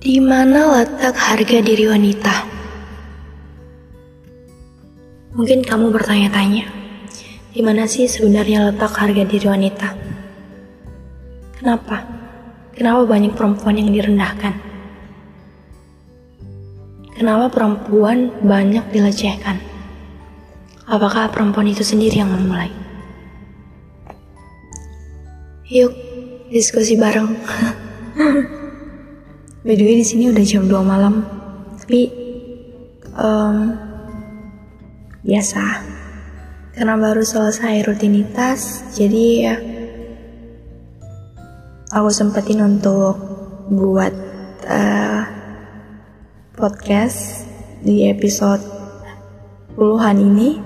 Di mana letak harga diri wanita? Mungkin kamu bertanya-tanya, di mana sih sebenarnya letak harga diri wanita? Kenapa? Kenapa banyak perempuan yang direndahkan? Kenapa perempuan banyak dilecehkan? Apakah perempuan itu sendiri yang memulai? Yuk, diskusi bareng. By the way di sini udah jam 2 malam, tapi um, biasa. Karena baru selesai rutinitas, jadi ya aku sempetin untuk buat uh, podcast di episode puluhan ini.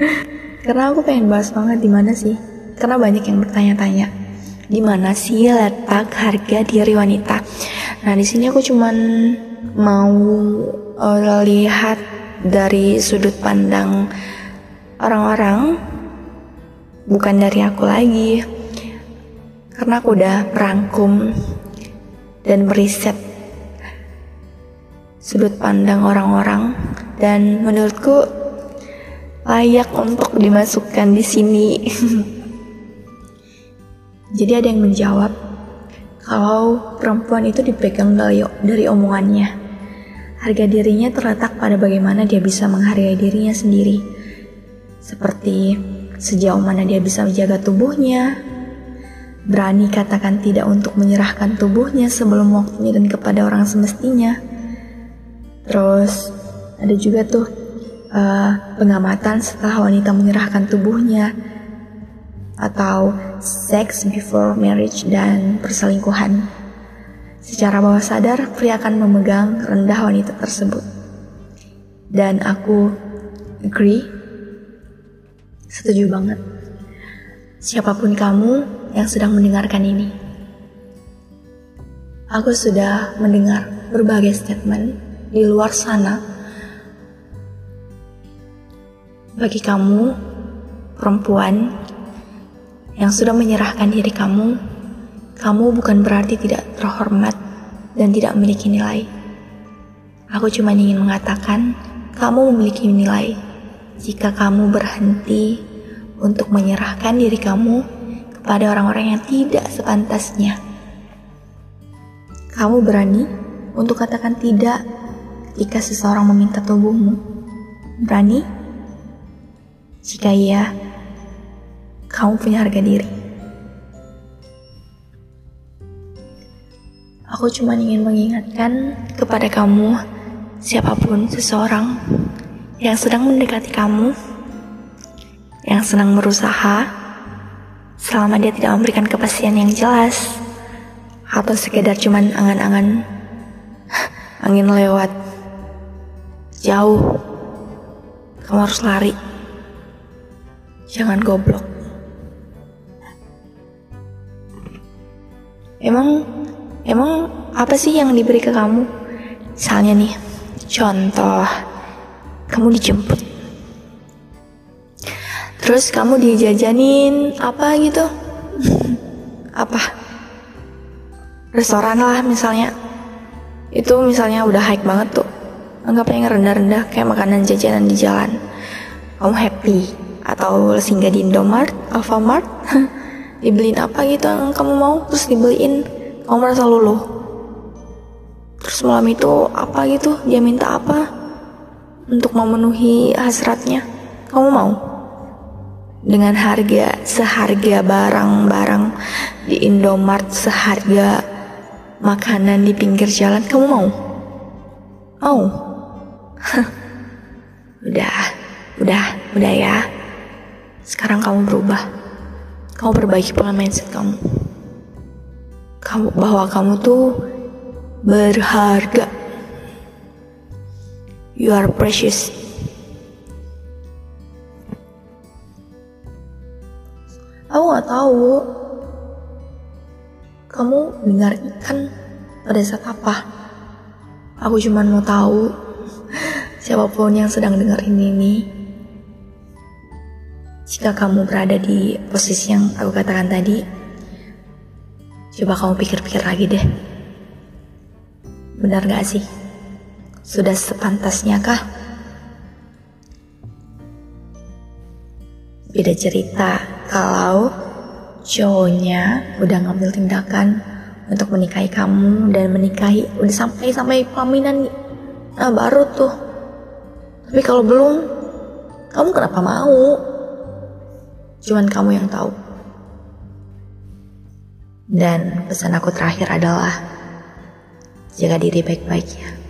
Karena aku pengen bahas banget di mana sih. Karena banyak yang bertanya-tanya di mana sih letak harga diri wanita Nah, di sini aku cuman mau uh, lihat dari sudut pandang orang-orang, bukan dari aku lagi. Karena aku udah merangkum dan meriset sudut pandang orang-orang dan menurutku layak untuk dimasukkan di sini. Jadi ada yang menjawab, kalau perempuan itu dipegang dari, dari omongannya. Harga dirinya terletak pada bagaimana dia bisa menghargai dirinya sendiri. Seperti sejauh mana dia bisa menjaga tubuhnya, berani katakan tidak untuk menyerahkan tubuhnya sebelum waktunya dan kepada orang semestinya. Terus ada juga tuh uh, pengamatan setelah wanita menyerahkan tubuhnya atau sex before marriage dan perselingkuhan. Secara bawah sadar, pria akan memegang rendah wanita tersebut. Dan aku agree, setuju banget. Siapa pun kamu yang sedang mendengarkan ini, aku sudah mendengar berbagai statement di luar sana. Bagi kamu, perempuan yang sudah menyerahkan diri kamu, kamu bukan berarti tidak terhormat dan tidak memiliki nilai. Aku cuma ingin mengatakan, kamu memiliki nilai jika kamu berhenti untuk menyerahkan diri kamu kepada orang-orang yang tidak sepantasnya. Kamu berani untuk katakan tidak jika seseorang meminta tubuhmu. Berani? Jika iya, kamu punya harga diri. Aku cuma ingin mengingatkan kepada kamu, siapa pun seseorang yang sedang mendekati kamu, yang sedang berusaha, selama dia tidak memberikan kepastian yang jelas, atau sekedar cuman angan-angan angin lewat jauh, kamu harus lari. Jangan goblok. Emang emang apa sih yang diberi ke kamu? Misalnya nih, contoh kamu dijemput. Terus kamu dijajanin apa gitu? apa? Restoran lah misalnya. Itu misalnya udah high banget tuh. Anggapnya yang rendah-rendah kayak makanan jajanan di jalan. Kamu happy atau singgah di Indomaret, Alfamart dibeliin apa gitu yang kamu mau terus dibeliin. Kamu merasa luluh. Terus malam itu apa gitu? Dia minta apa untuk memenuhi hasratnya? Kamu mau? Dengan harga seharga barang-barang di Indomart seharga makanan di pinggir jalan kamu mau? Mau? Udah udah udah ya. Sekarang kamu berubah kamu perbaiki pola mindset kamu. Kamu bahwa kamu tuh berharga. You are precious. Aku nggak tahu kamu dengar ikan pada saat apa. Aku cuma mau tahu siapa pun yang sedang dengar ini nih jika kamu berada di posisi yang aku katakan tadi, coba kamu pikir-pikir lagi deh. Benar gak sih? Sudah sepantasnya kah? Beda cerita kalau cowoknya udah ngambil tindakan untuk menikahi kamu dan menikahi udah sampai sampai pelaminan nah baru tuh tapi kalau belum kamu kenapa mau cuman kamu yang tahu. Dan pesan aku terakhir adalah jaga diri baik-baik ya